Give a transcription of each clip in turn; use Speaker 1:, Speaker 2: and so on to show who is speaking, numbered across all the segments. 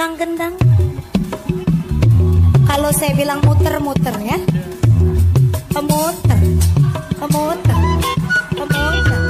Speaker 1: Kang Gendang. Kalau saya bilang muter-muter ya. Pemuter. Pemuter. Pemuter.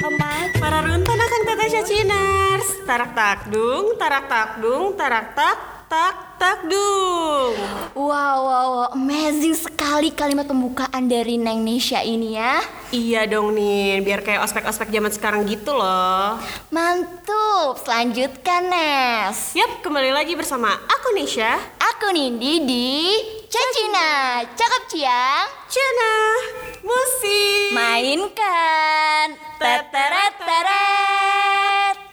Speaker 1: Pembaca.
Speaker 2: Para runtan akan tata Ciners. Tarak tak dung, tarak tak dung, tarak tak tak tak dung.
Speaker 3: Wow, wow, wow, amazing sekali kalimat pembukaan dari Neng Nesha ini ya.
Speaker 2: Iya dong nih, biar kayak ospek-ospek zaman sekarang gitu loh.
Speaker 3: Mantul, selanjutkan Nes.
Speaker 2: Yap, kembali lagi bersama aku Nisha.
Speaker 3: Aku Nindi di Cacina, cakep ciang,
Speaker 2: Cina, musik.
Speaker 3: mainkan. Teteret teret.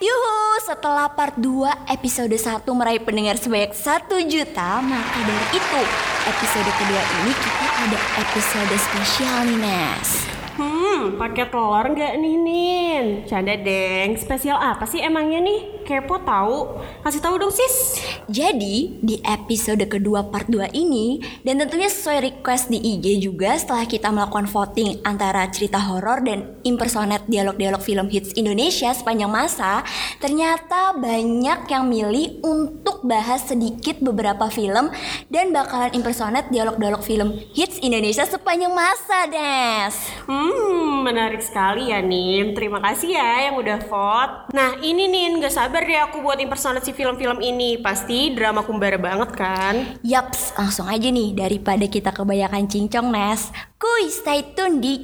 Speaker 3: Yuhu, setelah part 2 episode 1 meraih pendengar sebanyak 1 juta, maka dari itu episode kedua ini kita ada episode spesial nih Nes.
Speaker 2: Hmm, pakai telur nggak nih Nin? Canda deng, spesial apa sih emangnya nih? Kepo tahu? Kasih tahu dong sis.
Speaker 3: Jadi di episode kedua part 2 ini dan tentunya sesuai request di IG juga setelah kita melakukan voting antara cerita horor dan impersonate dialog-dialog film hits Indonesia sepanjang masa, ternyata banyak yang milih untuk bahas sedikit beberapa film dan bakalan impersonate dialog-dialog film hits Indonesia sepanjang masa, Des.
Speaker 2: Hmm, menarik sekali ya Nin. Terima kasih ya yang udah vote. Nah ini Nin, gak sabar deh aku buat impersonate si film-film ini. Pasti drama kumbara banget kan?
Speaker 3: Yaps, langsung aja nih daripada kita kebanyakan cincong, Nes. Kuy, stay tune di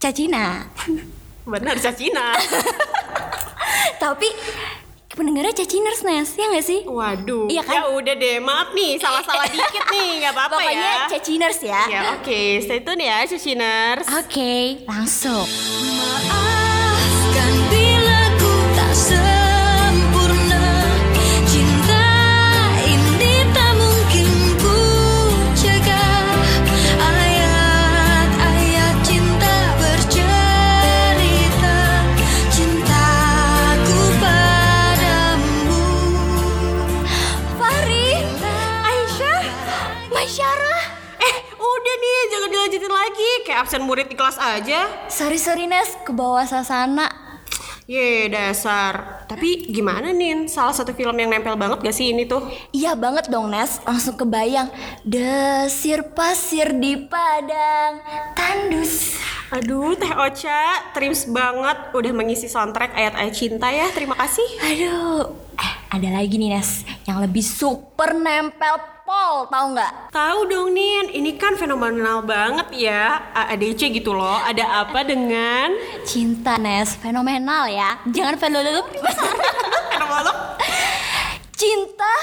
Speaker 3: Cacina.
Speaker 2: Benar Cacina.
Speaker 3: Tapi pendengarnya caciners Nes, ya nggak sih?
Speaker 2: Waduh.
Speaker 3: Iya kan?
Speaker 2: Ya udah deh, maaf nih, salah-salah dikit nih, nggak apa-apa ya.
Speaker 3: Pokoknya caciners ya.
Speaker 2: Ya oke, stay tune ya Caciners.
Speaker 3: Oke, langsung.
Speaker 4: Maafkan bila
Speaker 2: absen murid di kelas aja.
Speaker 3: Sorry sorry Nes, ke bawah suasana.
Speaker 2: Ye, dasar. Tapi gimana nih? Salah satu film yang nempel banget gak sih ini tuh?
Speaker 3: Iya banget dong Nes, langsung kebayang Desir pasir di padang Tandus
Speaker 2: Aduh, Teh Ocha, trims banget udah mengisi soundtrack ayat-ayat cinta ya. Terima kasih.
Speaker 3: Aduh, eh ada lagi nih Nes Yang lebih super nempel tahu nggak?
Speaker 2: Tahu dong Nin, ini kan fenomenal banget ya. AADC gitu loh. Ada apa dengan?
Speaker 3: Cinta Nes, fenomenal ya. Jangan fenomenal
Speaker 2: Fenomenal
Speaker 3: Cinta.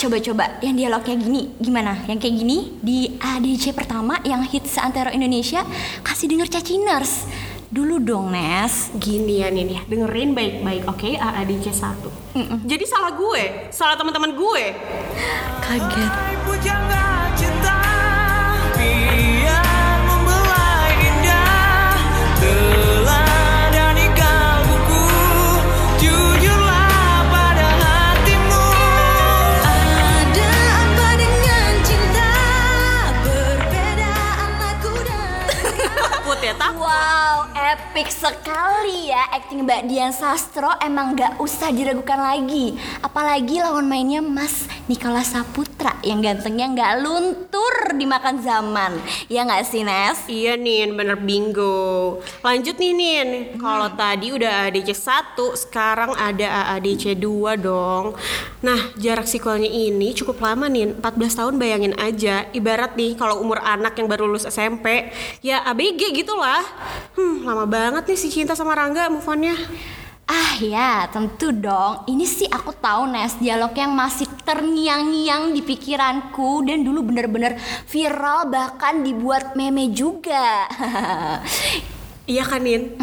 Speaker 3: Coba-coba yang dialognya gini Gimana? Yang kayak gini Di ADC pertama yang hits seantero Indonesia Kasih denger caciners Dulu dong Nes.
Speaker 2: Gini ya Nin ya, dengerin baik-baik oke? AADC 1 Jadi salah gue, salah teman-teman gue.
Speaker 3: Kaget
Speaker 2: Takut
Speaker 3: Wow, epic sekali ya Acting Mbak Dian Sastro. Emang gak usah diragukan lagi. Apalagi lawan mainnya Mas Nikola Saputra Yang gantengnya gak luntur dimakan zaman. Ya gak sih Nes?
Speaker 2: Iya Nin, bener bingo. Lanjut nih Nin. Kalau tadi udah AADC 1 Sekarang ada AADC 2 dong. Nah jarak sequelnya ini cukup lama Nin. 14 tahun bayangin aja. Ibarat nih kalau umur anak yang baru lulus SMP Ya ABG gitu lah. Hmm lama banget nih si Cinta sama Rangga move on-nya
Speaker 3: Ah ya, tentu dong. Ini sih aku tahu Nes, dialog yang masih terngiang-ngiang di pikiranku dan dulu bener-bener viral bahkan dibuat meme juga.
Speaker 2: Iya kan Nin?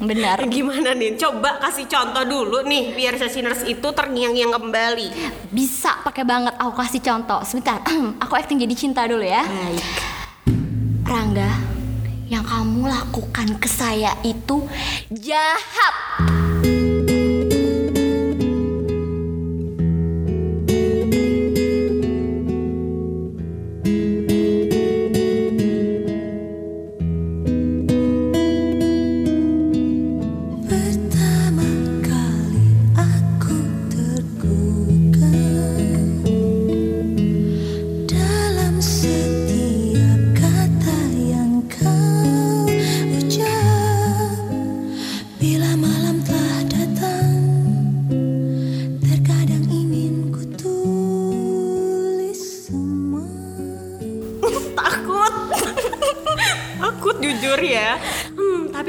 Speaker 3: Benar.
Speaker 2: Gimana Nin? Coba kasih contoh dulu nih Biar Sasiners itu terngiang-ngiang kembali
Speaker 3: Bisa pakai banget aku kasih contoh. Sebentar, aku acting jadi cinta dulu ya.
Speaker 2: Baik
Speaker 3: Rangga, yang kamu lakukan ke saya itu jahat.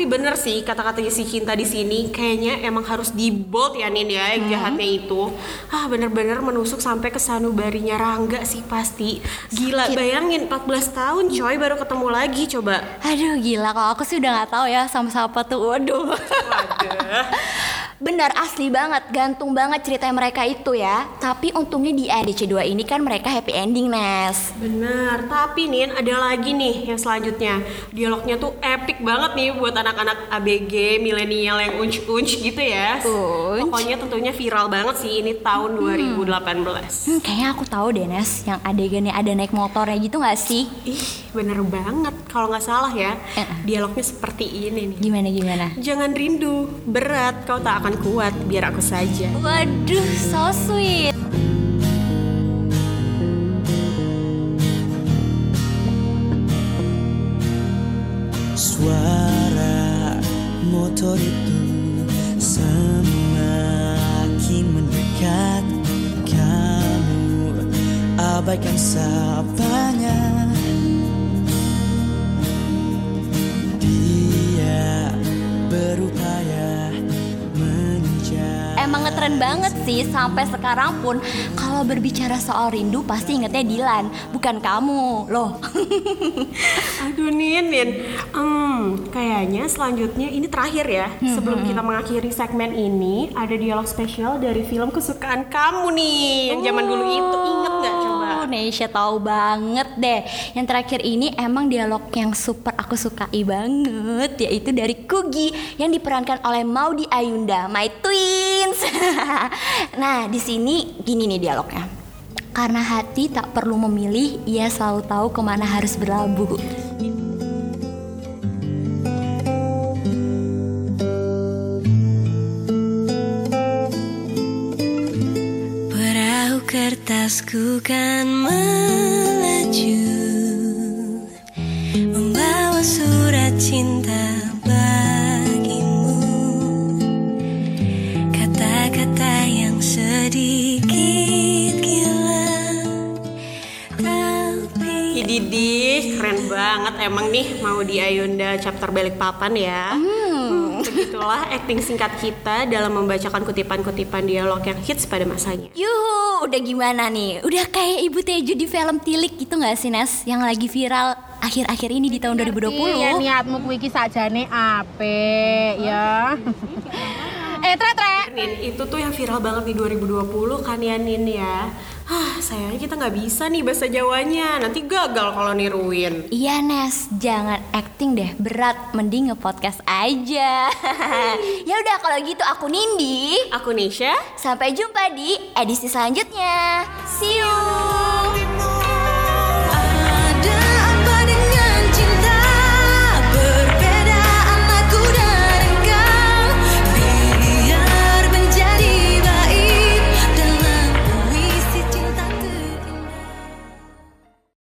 Speaker 2: Tapi bener sih kata-kata si cinta di sini kayaknya emang harus di bold ya Nin ya yang jahatnya itu. Ah bener-bener menusuk sampai ke sanubarinya Rangga sih pasti. Gila
Speaker 3: Sakit.
Speaker 2: bayangin 14 tahun coy baru ketemu lagi coba.
Speaker 3: Aduh gila kalau aku sih udah nggak tahu ya sama siapa tuh. Waduh.
Speaker 2: Waduh.
Speaker 3: Benar asli banget, gantung banget cerita mereka itu ya. Tapi untungnya di ADC 2 ini kan mereka happy ending, Nes.
Speaker 2: Bener, tapi Nin ada lagi nih yang selanjutnya Dialognya tuh epic banget nih buat anak-anak ABG, milenial yang unch-unch gitu ya
Speaker 3: Unch.
Speaker 2: Pokoknya tentunya viral banget sih ini tahun 2018
Speaker 3: Hmm, kayaknya aku tahu deh, Nes. Yang adegannya ada naik motornya gitu nggak sih?
Speaker 2: Ih, bener banget Kalau nggak salah ya,
Speaker 3: Eh.
Speaker 2: dialognya seperti ini nih
Speaker 3: Gimana gimana?
Speaker 2: Jangan rindu, berat kau tak akan kuat, biar aku saja.
Speaker 3: Waduh, so sweet.
Speaker 5: Suara motor itu semakin mendekat. Kamu abaikan sapanya Dia
Speaker 3: ngetren banget sih sampai sekarang pun kalau berbicara soal rindu pasti ingetnya Dilan, bukan kamu loh.
Speaker 2: Aduh Nin, Nin. Hmm, kayaknya selanjutnya ini terakhir ya. Sebelum kita mengakhiri segmen ini, ada dialog spesial dari film kesukaan kamu nih. Yang zaman dulu itu inget nggak
Speaker 3: Nesha tahu banget deh. Yang terakhir ini emang dialog yang super aku sukai banget yaitu dari Kugi yang diperankan oleh Maudi Ayunda, my twins. nah, di sini gini nih dialognya. Karena hati tak perlu memilih, ia selalu tahu ke mana harus berlabuh.
Speaker 4: Kertasku kan melaju Membawa surat cinta bagimu. Kata-kata yang sedikit gila Tapi
Speaker 2: Ididih, keren banget. Emang nih mau di Ayunda chapter balik papan ya. Hmm, Begitulah acting singkat kita dalam membacakan kutipan-kutipan dialog yang hits pada masanya.
Speaker 3: Yuhu, udah gimana nih? Udah kayak Ibu Teju di film Tilik gitu gak sih Nes? Yang lagi viral akhir-akhir ini di tahun 2020
Speaker 6: Iya niatmu kuwi iki sakjane apik ya. eh tre tre.
Speaker 2: Nin, itu tuh yang viral banget di 2020 kan ya Nin ya. Sayangnya kita nggak bisa nih bahasa Jawanya. Nanti gagal kalau niruin.
Speaker 3: Iya Nes, jangan acting deh berat, mending nge-podcast aja. ya udah kalau gitu aku Nindi.
Speaker 2: Aku Nisha.
Speaker 3: Sampai jumpa di edisi selanjutnya. See you.